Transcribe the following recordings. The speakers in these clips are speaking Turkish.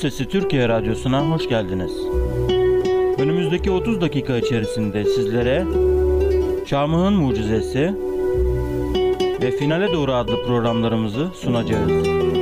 Sesi Türkiye Radyosu'na hoş geldiniz. Önümüzdeki 30 dakika içerisinde sizlere Çarmıhın Mucizesi ve Finale Doğru adlı programlarımızı sunacağız.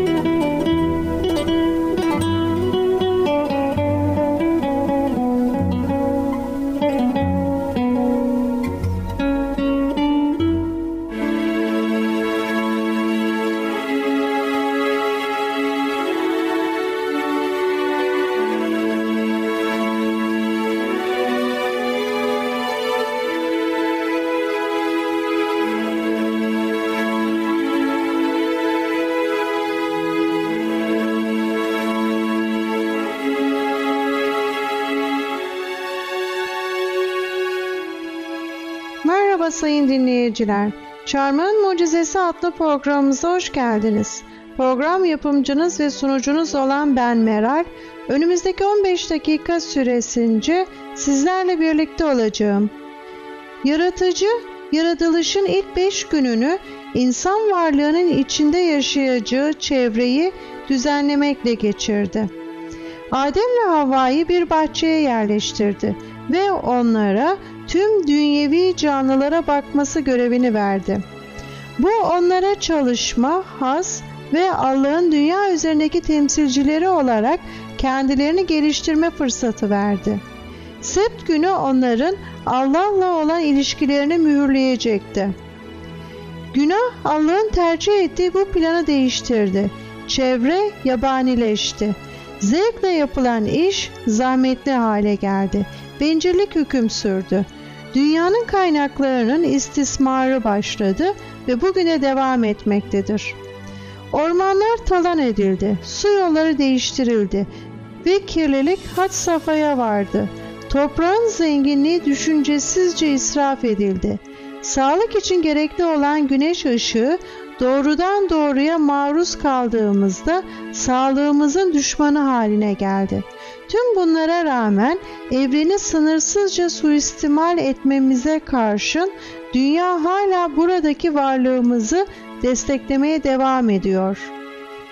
Dinleyiciler. Çarmıhın Mucizesi adlı programımıza hoş geldiniz. Program yapımcınız ve sunucunuz olan ben Meral. Önümüzdeki 15 dakika süresince sizlerle birlikte olacağım. Yaratıcı, yaratılışın ilk 5 gününü insan varlığının içinde yaşayacağı çevreyi düzenlemekle geçirdi. Adem ve Havva'yı bir bahçeye yerleştirdi ve onlara tüm dünyevi canlılara bakması görevini verdi. Bu onlara çalışma, has ve Allah'ın dünya üzerindeki temsilcileri olarak kendilerini geliştirme fırsatı verdi. Sept günü onların Allah'la olan ilişkilerini mühürleyecekti. Günah Allah'ın tercih ettiği bu planı değiştirdi. Çevre yabanileşti. Zevkle yapılan iş zahmetli hale geldi. Bencillik hüküm sürdü. Dünyanın kaynaklarının istismarı başladı ve bugüne devam etmektedir. Ormanlar talan edildi, su yolları değiştirildi ve kirlilik had safhaya vardı. Toprağın zenginliği düşüncesizce israf edildi. Sağlık için gerekli olan güneş ışığı doğrudan doğruya maruz kaldığımızda sağlığımızın düşmanı haline geldi. Tüm bunlara rağmen evreni sınırsızca suistimal etmemize karşın dünya hala buradaki varlığımızı desteklemeye devam ediyor.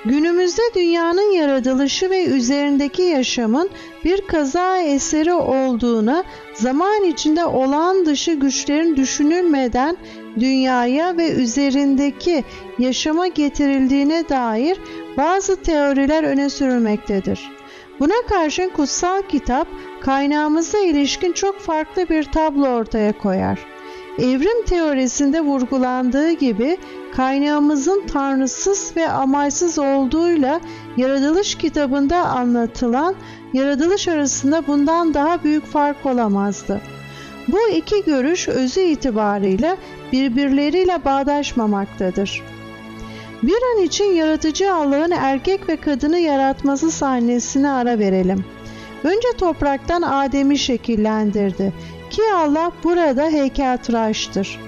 Günümüzde dünyanın yaratılışı ve üzerindeki yaşamın bir kaza eseri olduğuna, zaman içinde olağan dışı güçlerin düşünülmeden dünyaya ve üzerindeki yaşama getirildiğine dair bazı teoriler öne sürülmektedir. Buna karşın kutsal kitap kaynağımıza ilişkin çok farklı bir tablo ortaya koyar. Evrim teorisinde vurgulandığı gibi kaynağımızın tanrısız ve amaçsız olduğuyla yaratılış kitabında anlatılan yaratılış arasında bundan daha büyük fark olamazdı. Bu iki görüş özü itibarıyla birbirleriyle bağdaşmamaktadır. Bir an için yaratıcı Allah'ın erkek ve kadını yaratması sahnesine ara verelim. Önce topraktan Adem'i şekillendirdi ki Allah burada heykeltıraştır.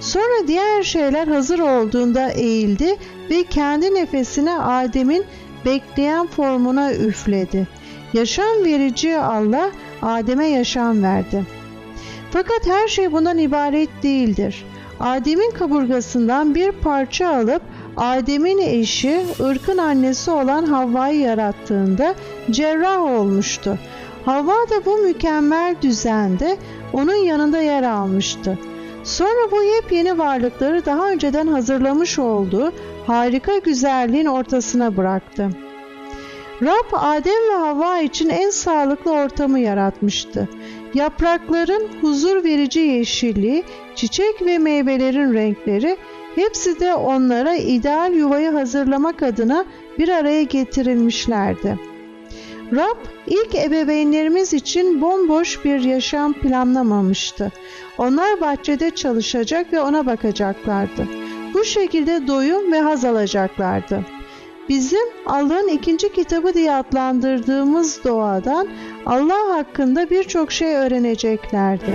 Sonra diğer şeyler hazır olduğunda eğildi ve kendi nefesini Adem'in bekleyen formuna üfledi. Yaşam verici Allah Adem'e yaşam verdi. Fakat her şey bundan ibaret değildir. Adem'in kaburgasından bir parça alıp Adem'in eşi, ırkın annesi olan Havva'yı yarattığında cerrah olmuştu. Havva da bu mükemmel düzende onun yanında yer almıştı. Sonra bu yepyeni varlıkları daha önceden hazırlamış olduğu harika güzelliğin ortasına bıraktı. Rab Adem ve Havva için en sağlıklı ortamı yaratmıştı. Yaprakların huzur verici yeşilliği, çiçek ve meyvelerin renkleri hepsi de onlara ideal yuvayı hazırlamak adına bir araya getirilmişlerdi. Rab ilk ebeveynlerimiz için bomboş bir yaşam planlamamıştı. Onlar bahçede çalışacak ve ona bakacaklardı. Bu şekilde doyum ve haz alacaklardı. Bizim Allah'ın ikinci kitabı diye adlandırdığımız doğadan Allah hakkında birçok şey öğreneceklerdi.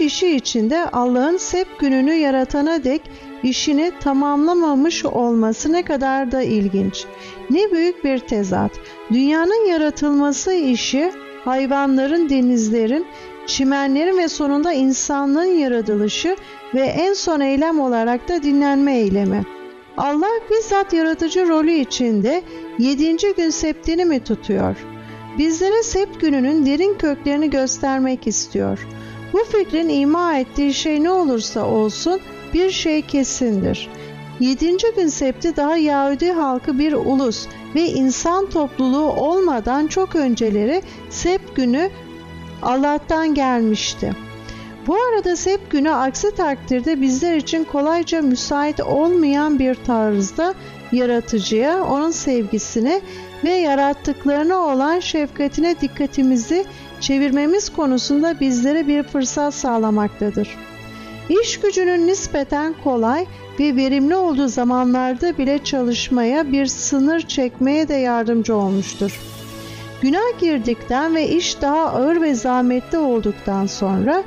Yaratılış işi içinde Allah'ın sep gününü yaratana dek işini tamamlamamış olması ne kadar da ilginç. Ne büyük bir tezat. Dünyanın yaratılması işi hayvanların, denizlerin, çimenlerin ve sonunda insanlığın yaratılışı ve en son eylem olarak da dinlenme eylemi. Allah bizzat yaratıcı rolü içinde yedinci gün septini mi tutuyor? Bizlere sept gününün derin köklerini göstermek istiyor. Bu fikrin ima ettiği şey ne olursa olsun bir şey kesindir. Yedinci gün septi daha Yahudi halkı bir ulus ve insan topluluğu olmadan çok önceleri sept günü Allah'tan gelmişti. Bu arada sept günü aksi takdirde bizler için kolayca müsait olmayan bir tarzda yaratıcıya, onun sevgisine ve yarattıklarına olan şefkatine dikkatimizi çevirmemiz konusunda bizlere bir fırsat sağlamaktadır. İş gücünün nispeten kolay ve verimli olduğu zamanlarda bile çalışmaya bir sınır çekmeye de yardımcı olmuştur. Günah girdikten ve iş daha ağır ve zahmetli olduktan sonra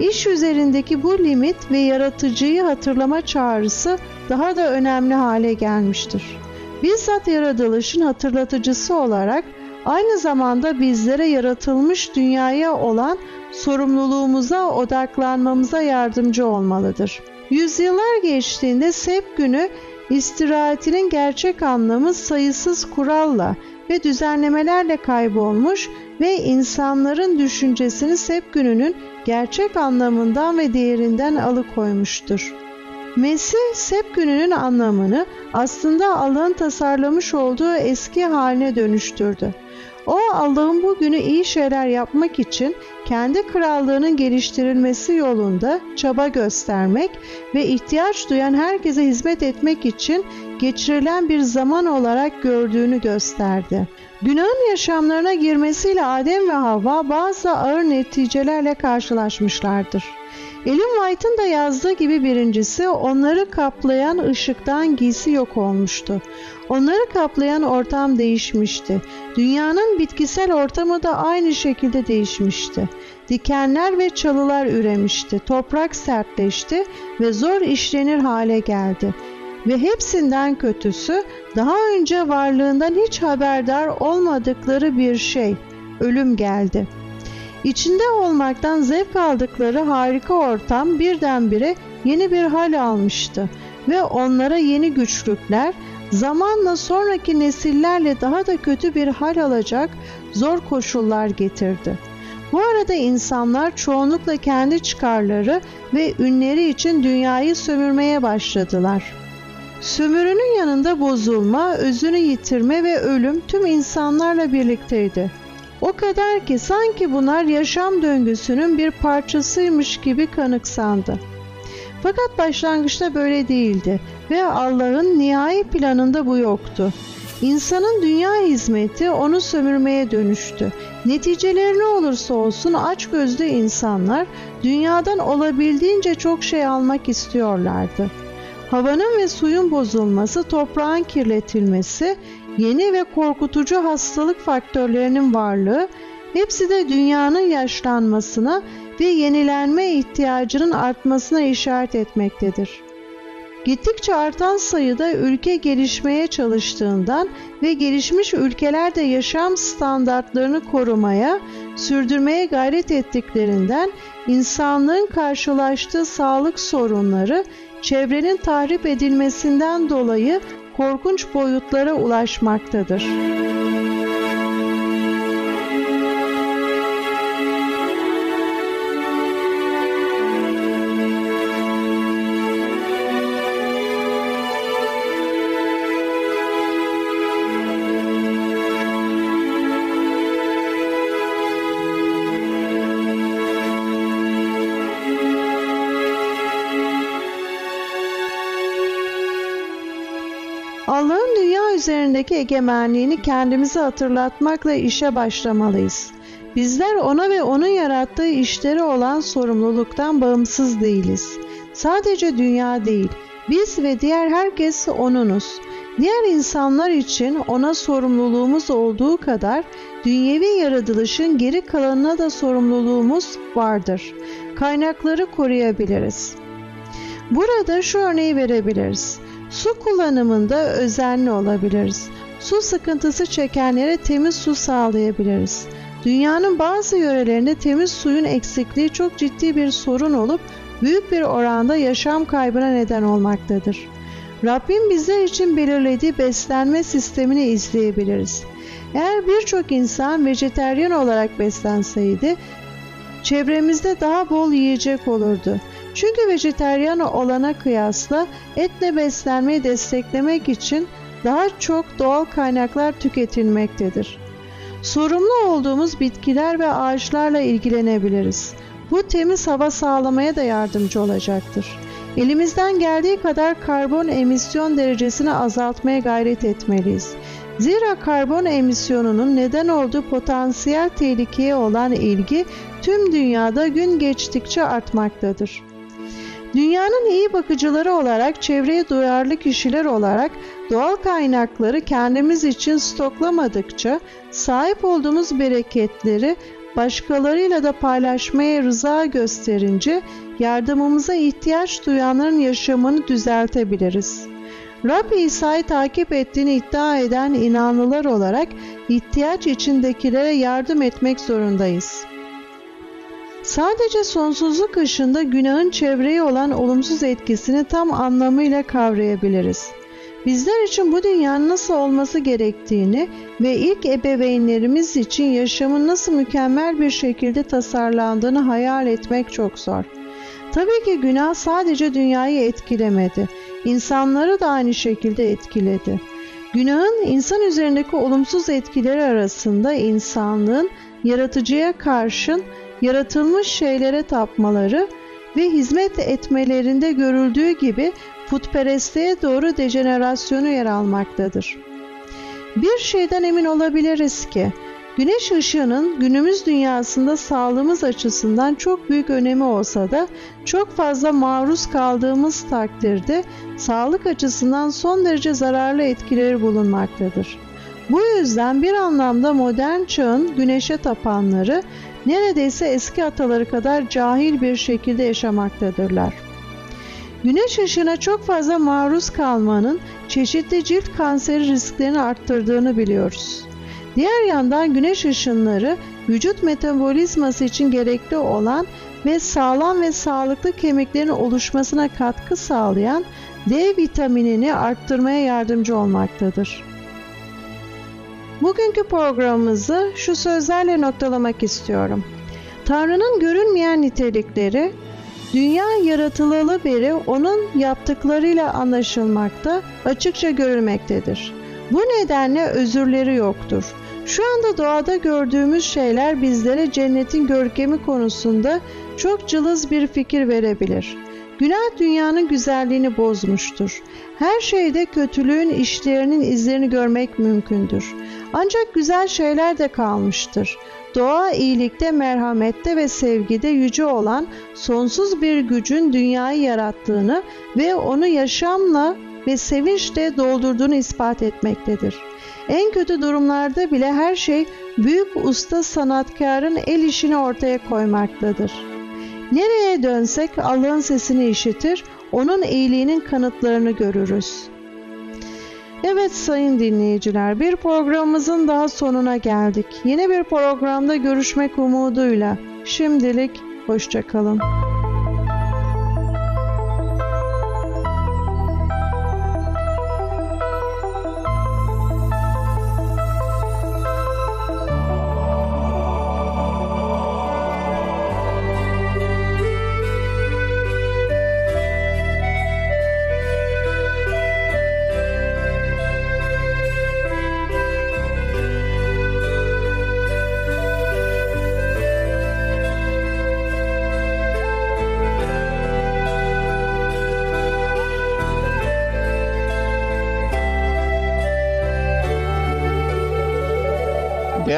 iş üzerindeki bu limit ve yaratıcıyı hatırlama çağrısı daha da önemli hale gelmiştir. Bizzat yaratılışın hatırlatıcısı olarak aynı zamanda bizlere yaratılmış dünyaya olan sorumluluğumuza odaklanmamıza yardımcı olmalıdır. Yüzyıllar geçtiğinde Sep günü istirahatinin gerçek anlamı sayısız kuralla ve düzenlemelerle kaybolmuş ve insanların düşüncesini Sep gününün gerçek anlamından ve değerinden alıkoymuştur. Mesih Sep gününün anlamını aslında Allah'ın tasarlamış olduğu eski haline dönüştürdü. O Allah'ın bu günü iyi şeyler yapmak için kendi krallığının geliştirilmesi yolunda çaba göstermek ve ihtiyaç duyan herkese hizmet etmek için geçirilen bir zaman olarak gördüğünü gösterdi. Günahın yaşamlarına girmesiyle Adem ve Havva bazı ağır neticelerle karşılaşmışlardır. Ellen White'ın da yazdığı gibi birincisi onları kaplayan ışıktan giysi yok olmuştu. Onları kaplayan ortam değişmişti. Dünyanın bitkisel ortamı da aynı şekilde değişmişti. Dikenler ve çalılar üremişti. Toprak sertleşti ve zor işlenir hale geldi. Ve hepsinden kötüsü daha önce varlığından hiç haberdar olmadıkları bir şey, ölüm geldi. İçinde olmaktan zevk aldıkları harika ortam birdenbire yeni bir hal almıştı ve onlara yeni güçlükler, zamanla sonraki nesillerle daha da kötü bir hal alacak zor koşullar getirdi. Bu arada insanlar çoğunlukla kendi çıkarları ve ünleri için dünyayı sömürmeye başladılar. Sömürünün yanında bozulma, özünü yitirme ve ölüm tüm insanlarla birlikteydi. O kadar ki sanki bunlar yaşam döngüsünün bir parçasıymış gibi kanıksandı. Fakat başlangıçta böyle değildi ve Allah'ın nihai planında bu yoktu. İnsanın dünya hizmeti onu sömürmeye dönüştü. Neticeleri ne olursa olsun açgözlü insanlar dünyadan olabildiğince çok şey almak istiyorlardı. Havanın ve suyun bozulması, toprağın kirletilmesi, yeni ve korkutucu hastalık faktörlerinin varlığı hepsi de dünyanın yaşlanmasına ve yenilenme ihtiyacının artmasına işaret etmektedir. Gittikçe artan sayıda ülke gelişmeye çalıştığından ve gelişmiş ülkelerde yaşam standartlarını korumaya, sürdürmeye gayret ettiklerinden insanlığın karşılaştığı sağlık sorunları çevrenin tahrip edilmesinden dolayı korkunç boyutlara ulaşmaktadır. Üzerindeki egemenliğini kendimize hatırlatmakla işe başlamalıyız. Bizler ona ve onun yarattığı işleri olan sorumluluktan bağımsız değiliz. Sadece dünya değil, biz ve diğer herkes O'nunuz. Diğer insanlar için O'na sorumluluğumuz olduğu kadar dünyevi yaratılışın geri kalanına da sorumluluğumuz vardır. Kaynakları koruyabiliriz. Burada şu örneği verebiliriz. Su kullanımında özenli olabiliriz. Su sıkıntısı çekenlere temiz su sağlayabiliriz. Dünyanın bazı yörelerinde temiz suyun eksikliği çok ciddi bir sorun olup büyük bir oranda yaşam kaybına neden olmaktadır. Rabbim bizler için belirlediği beslenme sistemini izleyebiliriz. Eğer birçok insan vejeteryan olarak beslenseydi, çevremizde daha bol yiyecek olurdu. Çünkü vejeteryan olana kıyasla etle beslenmeyi desteklemek için daha çok doğal kaynaklar tüketilmektedir. Sorumlu olduğumuz bitkiler ve ağaçlarla ilgilenebiliriz. Bu temiz hava sağlamaya da yardımcı olacaktır. Elimizden geldiği kadar karbon emisyon derecesini azaltmaya gayret etmeliyiz. Zira karbon emisyonunun neden olduğu potansiyel tehlikeye olan ilgi tüm dünyada gün geçtikçe artmaktadır. Dünyanın iyi bakıcıları olarak, çevreye duyarlı kişiler olarak doğal kaynakları kendimiz için stoklamadıkça sahip olduğumuz bereketleri başkalarıyla da paylaşmaya rıza gösterince yardımımıza ihtiyaç duyanların yaşamını düzeltebiliriz. Rab İsa'yı takip ettiğini iddia eden inanlılar olarak ihtiyaç içindekilere yardım etmek zorundayız. Sadece sonsuzluk ışığında günahın çevreye olan olumsuz etkisini tam anlamıyla kavrayabiliriz. Bizler için bu dünyanın nasıl olması gerektiğini ve ilk ebeveynlerimiz için yaşamın nasıl mükemmel bir şekilde tasarlandığını hayal etmek çok zor. Tabii ki günah sadece dünyayı etkilemedi, insanları da aynı şekilde etkiledi. Günahın insan üzerindeki olumsuz etkileri arasında insanlığın yaratıcıya karşın yaratılmış şeylere tapmaları ve hizmet etmelerinde görüldüğü gibi putperestliğe doğru dejenerasyonu yer almaktadır. Bir şeyden emin olabiliriz ki güneş ışığının günümüz dünyasında sağlığımız açısından çok büyük önemi olsa da çok fazla maruz kaldığımız takdirde sağlık açısından son derece zararlı etkileri bulunmaktadır. Bu yüzden bir anlamda modern çağın güneşe tapanları neredeyse eski ataları kadar cahil bir şekilde yaşamaktadırlar. Güneş ışığına çok fazla maruz kalmanın çeşitli cilt kanseri risklerini arttırdığını biliyoruz. Diğer yandan güneş ışınları vücut metabolizması için gerekli olan ve sağlam ve sağlıklı kemiklerin oluşmasına katkı sağlayan D vitaminini arttırmaya yardımcı olmaktadır. Bugünkü programımızı şu sözlerle noktalamak istiyorum. Tanrı'nın görünmeyen nitelikleri dünya yaratılalı beri onun yaptıklarıyla anlaşılmakta, açıkça görülmektedir. Bu nedenle özürleri yoktur. Şu anda doğada gördüğümüz şeyler bizlere cennetin görkemi konusunda çok cılız bir fikir verebilir. Günah dünyanın güzelliğini bozmuştur. Her şeyde kötülüğün işlerinin izlerini görmek mümkündür. Ancak güzel şeyler de kalmıştır. Doğa iyilikte, merhamette ve sevgide yüce olan sonsuz bir gücün dünyayı yarattığını ve onu yaşamla ve sevinçle doldurduğunu ispat etmektedir. En kötü durumlarda bile her şey büyük usta sanatkarın el işini ortaya koymaktadır. Nereye dönsek Allah'ın sesini işitir, onun iyiliğinin kanıtlarını görürüz. Evet sayın dinleyiciler bir programımızın daha sonuna geldik. Yeni bir programda görüşmek umuduyla. Şimdilik hoşçakalın.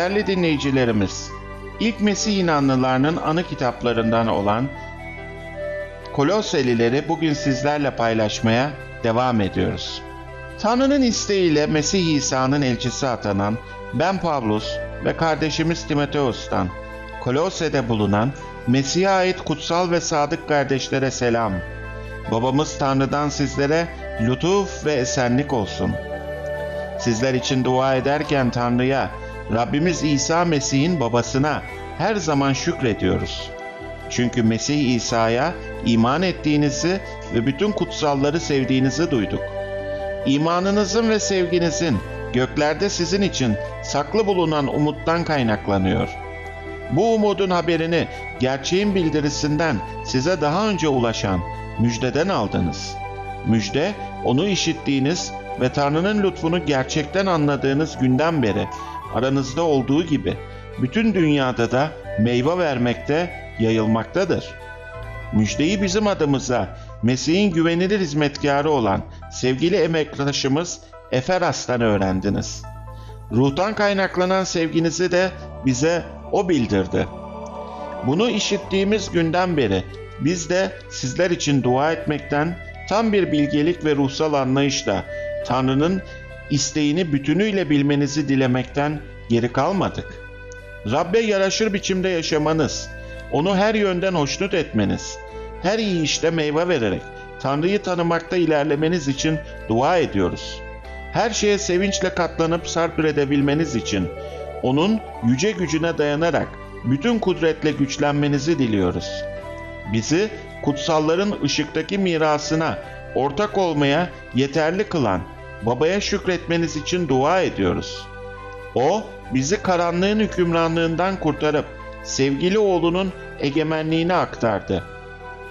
Değerli dinleyicilerimiz, ilk Mesih inanlılarının anı kitaplarından olan Koloselileri bugün sizlerle paylaşmaya devam ediyoruz. Tanrı'nın isteğiyle Mesih İsa'nın elçisi atanan ben Pavlus ve kardeşimiz Timoteos'tan Kolose'de bulunan Mesih'e ait kutsal ve sadık kardeşlere selam. Babamız Tanrı'dan sizlere lütuf ve esenlik olsun. Sizler için dua ederken Tanrı'ya, Rabbimiz İsa Mesih'in babasına her zaman şükrediyoruz. Çünkü Mesih İsa'ya iman ettiğinizi ve bütün kutsalları sevdiğinizi duyduk. İmanınızın ve sevginizin göklerde sizin için saklı bulunan umuttan kaynaklanıyor. Bu umudun haberini gerçeğin bildirisinden size daha önce ulaşan müjdeden aldınız. Müjde onu işittiğiniz ve Tanrı'nın lütfunu gerçekten anladığınız günden beri aranızda olduğu gibi bütün dünyada da meyve vermekte, yayılmaktadır. Müjdeyi bizim adımıza Mesih'in güvenilir hizmetkarı olan sevgili emektaşımız Eferas'tan öğrendiniz. Ruhtan kaynaklanan sevginizi de bize o bildirdi. Bunu işittiğimiz günden beri biz de sizler için dua etmekten tam bir bilgelik ve ruhsal anlayışla Tanrı'nın isteğini bütünüyle bilmenizi dilemekten geri kalmadık. Rabbe yaraşır biçimde yaşamanız, onu her yönden hoşnut etmeniz, her iyi işte meyve vererek Tanrı'yı tanımakta ilerlemeniz için dua ediyoruz. Her şeye sevinçle katlanıp sarp edebilmeniz için onun yüce gücüne dayanarak bütün kudretle güçlenmenizi diliyoruz. Bizi kutsalların ışıktaki mirasına ortak olmaya yeterli kılan babaya şükretmeniz için dua ediyoruz. O bizi karanlığın hükümranlığından kurtarıp sevgili oğlunun egemenliğine aktardı.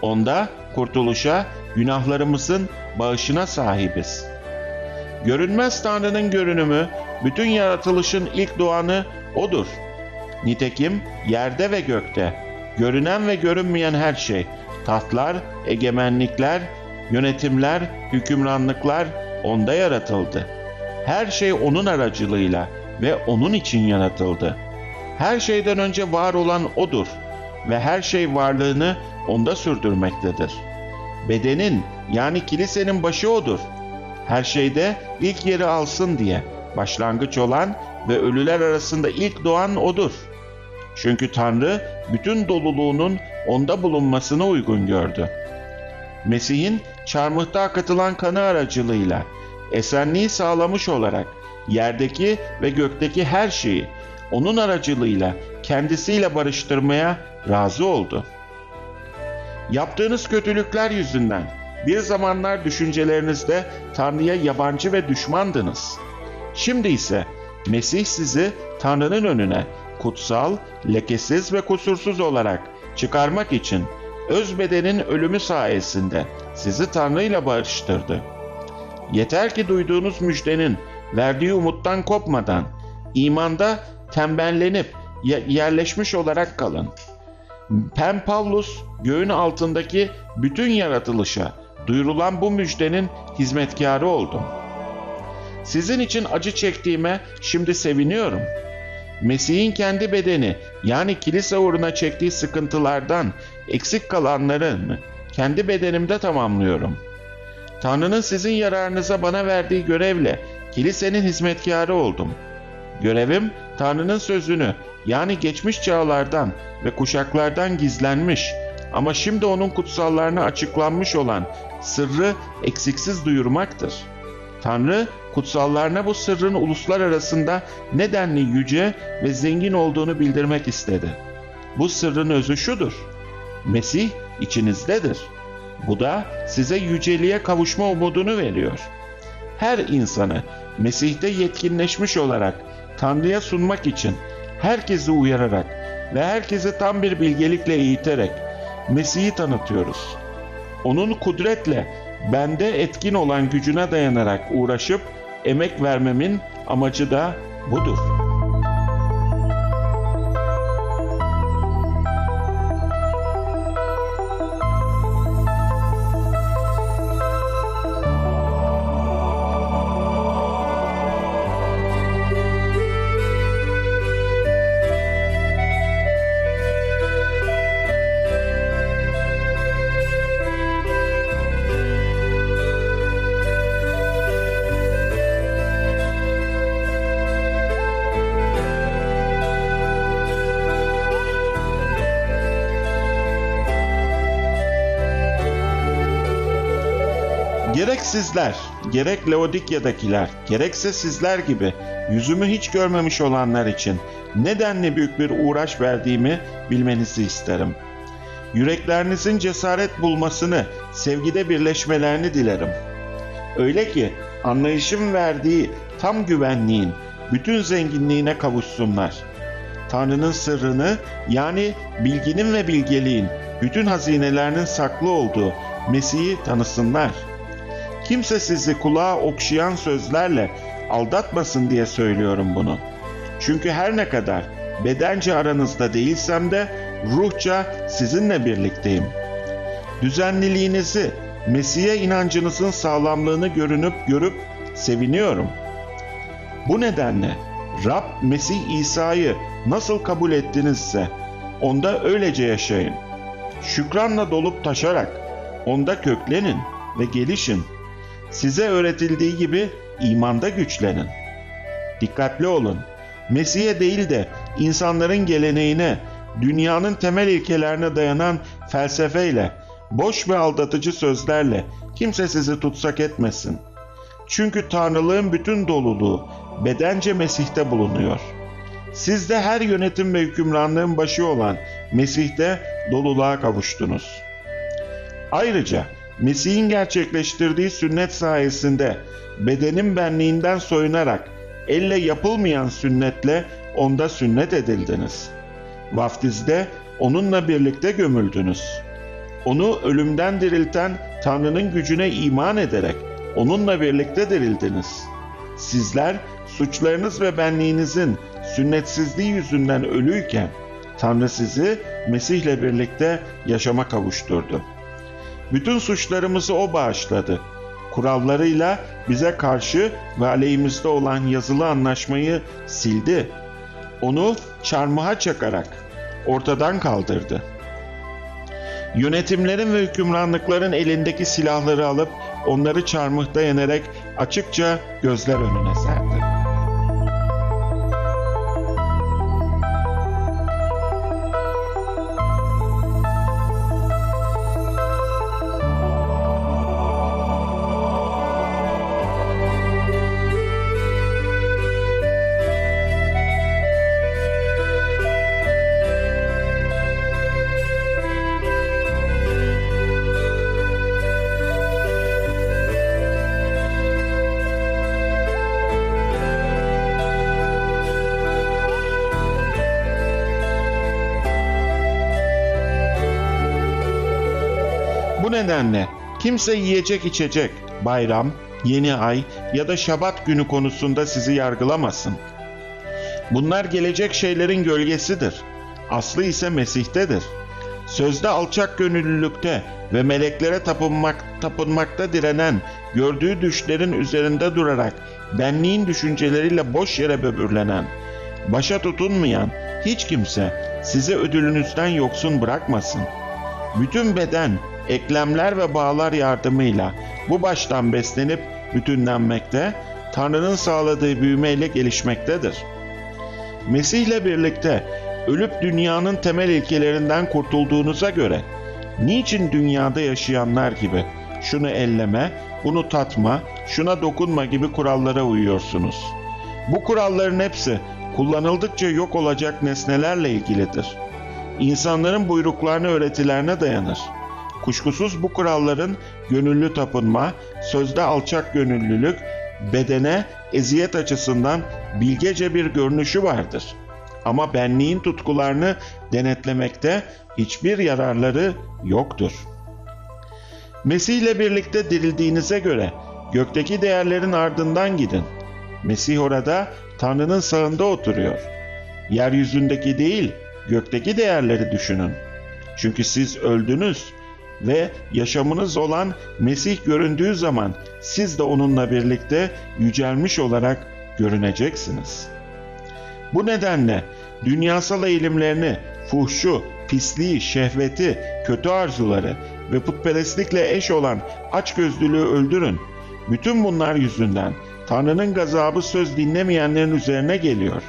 Onda kurtuluşa, günahlarımızın bağışına sahibiz. Görünmez Tanrı'nın görünümü, bütün yaratılışın ilk doğanı O'dur. Nitekim yerde ve gökte, görünen ve görünmeyen her şey, tahtlar, egemenlikler, yönetimler, hükümranlıklar O'nda yaratıldı. Her şey O'nun aracılığıyla ve O'nun için yaratıldı. Her şeyden önce var olan O'dur ve her şey varlığını O'nda sürdürmektedir. Bedenin yani kilisenin başı O'dur. Her şeyde ilk yeri alsın diye başlangıç olan ve ölüler arasında ilk doğan O'dur. Çünkü Tanrı bütün doluluğunun O'nda bulunmasına uygun gördü. Mesih'in çarmıhta akıtılan kanı aracılığıyla esenliği sağlamış olarak yerdeki ve gökteki her şeyi onun aracılığıyla kendisiyle barıştırmaya razı oldu. Yaptığınız kötülükler yüzünden bir zamanlar düşüncelerinizde Tanrı'ya yabancı ve düşmandınız. Şimdi ise Mesih sizi Tanrı'nın önüne kutsal, lekesiz ve kusursuz olarak çıkarmak için öz bedenin ölümü sayesinde sizi Tanrı ile barıştırdı. Yeter ki duyduğunuz müjdenin verdiği umuttan kopmadan, imanda tembellenip yerleşmiş olarak kalın. Pen Pavlus göğün altındaki bütün yaratılışa duyurulan bu müjdenin hizmetkarı oldum. Sizin için acı çektiğime şimdi seviniyorum. Mesih'in kendi bedeni yani kilise uğruna çektiği sıkıntılardan eksik kalanlarını kendi bedenimde tamamlıyorum. Tanrı'nın sizin yararınıza bana verdiği görevle kilisenin hizmetkarı oldum. Görevim Tanrı'nın sözünü yani geçmiş çağlardan ve kuşaklardan gizlenmiş ama şimdi onun kutsallarına açıklanmış olan sırrı eksiksiz duyurmaktır. Tanrı kutsallarına bu sırrın uluslar arasında nedenli yüce ve zengin olduğunu bildirmek istedi. Bu sırrın özü şudur. Mesih içinizdedir. Bu da size yüceliğe kavuşma umudunu veriyor. Her insanı Mesih'te yetkinleşmiş olarak Tanrı'ya sunmak için herkesi uyararak ve herkesi tam bir bilgelikle eğiterek Mesih'i tanıtıyoruz. Onun kudretle bende etkin olan gücüne dayanarak uğraşıp emek vermemin amacı da budur. Sizler, gerek Laodikya'dakiler, gerekse sizler gibi yüzümü hiç görmemiş olanlar için nedenli büyük bir uğraş verdiğimi bilmenizi isterim. Yüreklerinizin cesaret bulmasını, sevgide birleşmelerini dilerim. Öyle ki anlayışım verdiği tam güvenliğin, bütün zenginliğine kavuşsunlar. Tanrı'nın sırrını yani bilginin ve bilgeliğin, bütün hazinelerinin saklı olduğu Mesih'i tanısınlar. Kimse sizi kulağa okşayan sözlerle aldatmasın diye söylüyorum bunu. Çünkü her ne kadar bedence aranızda değilsem de ruhça sizinle birlikteyim. Düzenliliğinizi, Mesih'e inancınızın sağlamlığını görünüp görüp seviniyorum. Bu nedenle Rab Mesih İsa'yı nasıl kabul ettinizse onda öylece yaşayın. Şükranla dolup taşarak onda köklenin ve gelişin. Size öğretildiği gibi imanda güçlenin. Dikkatli olun. Mesih'e değil de insanların geleneğine, dünyanın temel ilkelerine dayanan felsefeyle, boş ve aldatıcı sözlerle kimse sizi tutsak etmesin. Çünkü Tanrılığın bütün doluluğu bedence Mesih'te bulunuyor. Siz de her yönetim ve hükümranlığın başı olan Mesih'te doluluğa kavuştunuz. Ayrıca Mesih'in gerçekleştirdiği sünnet sayesinde bedenin benliğinden soyunarak elle yapılmayan sünnetle onda sünnet edildiniz. Vaftizde onunla birlikte gömüldünüz. Onu ölümden dirilten Tanrı'nın gücüne iman ederek onunla birlikte dirildiniz. Sizler suçlarınız ve benliğinizin sünnetsizliği yüzünden ölüyken Tanrı sizi Mesih'le birlikte yaşama kavuşturdu. Bütün suçlarımızı O bağışladı. Kurallarıyla bize karşı ve aleyhimizde olan yazılı anlaşmayı sildi. Onu çarmıha çakarak ortadan kaldırdı. Yönetimlerin ve hükümranlıkların elindeki silahları alıp onları çarmıhta yenerek açıkça gözler önüne serdi. Nedenle kimse yiyecek içecek, bayram, yeni ay ya da şabat günü konusunda sizi yargılamasın. Bunlar gelecek şeylerin gölgesidir. Aslı ise Mesih'tedir. Sözde alçak gönüllülükte ve meleklere tapınmak, tapınmakta direnen, gördüğü düşlerin üzerinde durarak benliğin düşünceleriyle boş yere böbürlenen, başa tutunmayan hiç kimse sizi ödülünüzden yoksun bırakmasın. Bütün beden, eklemler ve bağlar yardımıyla bu baştan beslenip bütünlenmekte, Tanrı'nın sağladığı büyümeyle gelişmektedir. Mesih ile birlikte ölüp dünyanın temel ilkelerinden kurtulduğunuza göre, niçin dünyada yaşayanlar gibi şunu elleme, bunu tatma, şuna dokunma gibi kurallara uyuyorsunuz? Bu kuralların hepsi kullanıldıkça yok olacak nesnelerle ilgilidir. İnsanların buyruklarına öğretilerine dayanır. Kuşkusuz bu kuralların gönüllü tapınma, sözde alçak gönüllülük, bedene eziyet açısından bilgece bir görünüşü vardır. Ama benliğin tutkularını denetlemekte hiçbir yararları yoktur. Mesih ile birlikte dirildiğinize göre gökteki değerlerin ardından gidin. Mesih orada Tanrı'nın sağında oturuyor. Yeryüzündeki değil, gökteki değerleri düşünün. Çünkü siz öldünüz ve yaşamınız olan Mesih göründüğü zaman siz de onunla birlikte yücelmiş olarak görüneceksiniz. Bu nedenle dünyasal eğilimlerini, fuhşu, pisliği, şehveti, kötü arzuları ve putperestlikle eş olan açgözlülüğü öldürün. Bütün bunlar yüzünden Tanrı'nın gazabı söz dinlemeyenlerin üzerine geliyor.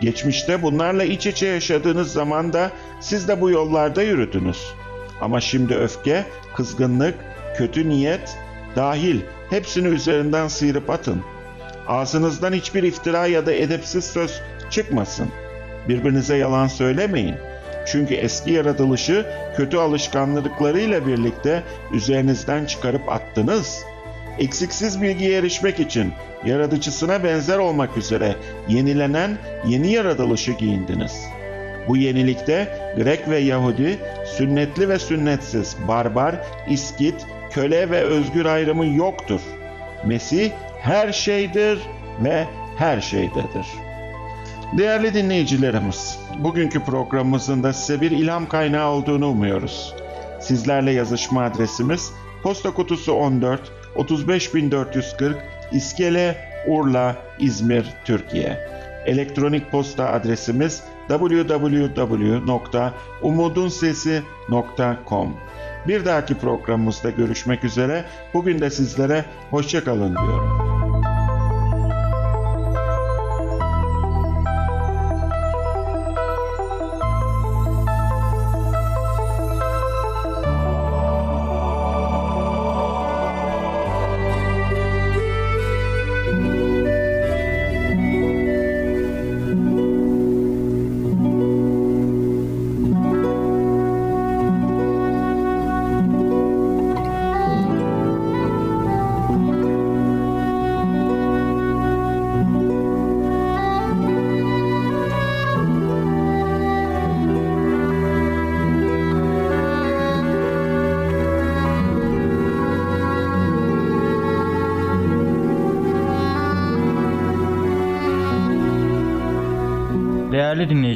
Geçmişte bunlarla iç içe yaşadığınız zaman da siz de bu yollarda yürüdünüz. Ama şimdi öfke, kızgınlık, kötü niyet, dahil hepsini üzerinden sıyırıp atın. Ağzınızdan hiçbir iftira ya da edepsiz söz çıkmasın. Birbirinize yalan söylemeyin. Çünkü eski yaratılışı kötü alışkanlıklarıyla birlikte üzerinizden çıkarıp attınız. Eksiksiz bilgiye erişmek için yaratıcısına benzer olmak üzere yenilenen yeni yaratılışı giyindiniz. Bu yenilikte Grek ve Yahudi, sünnetli ve sünnetsiz, barbar, iskit, köle ve özgür ayrımı yoktur. Mesih her şeydir ve her şeydedir. Değerli dinleyicilerimiz, bugünkü programımızın da size bir ilham kaynağı olduğunu umuyoruz. Sizlerle yazışma adresimiz Posta Kutusu 14 35440 İskele, Urla, İzmir, Türkiye. Elektronik posta adresimiz www.umudunsesi.com Bir dahaki programımızda görüşmek üzere. Bugün de sizlere hoşçakalın diyorum.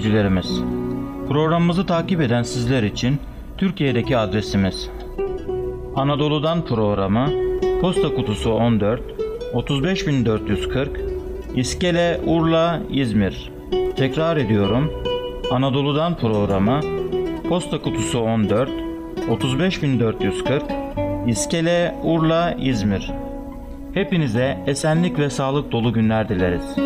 Değerli dinleyicilerimiz, programımızı takip eden sizler için Türkiye'deki adresimiz. Anadolu'dan programı Posta Kutusu 14 35440 İskele Urla İzmir. Tekrar ediyorum. Anadolu'dan programı Posta Kutusu 14 35440 İskele Urla İzmir. Hepinize esenlik ve sağlık dolu günler dileriz.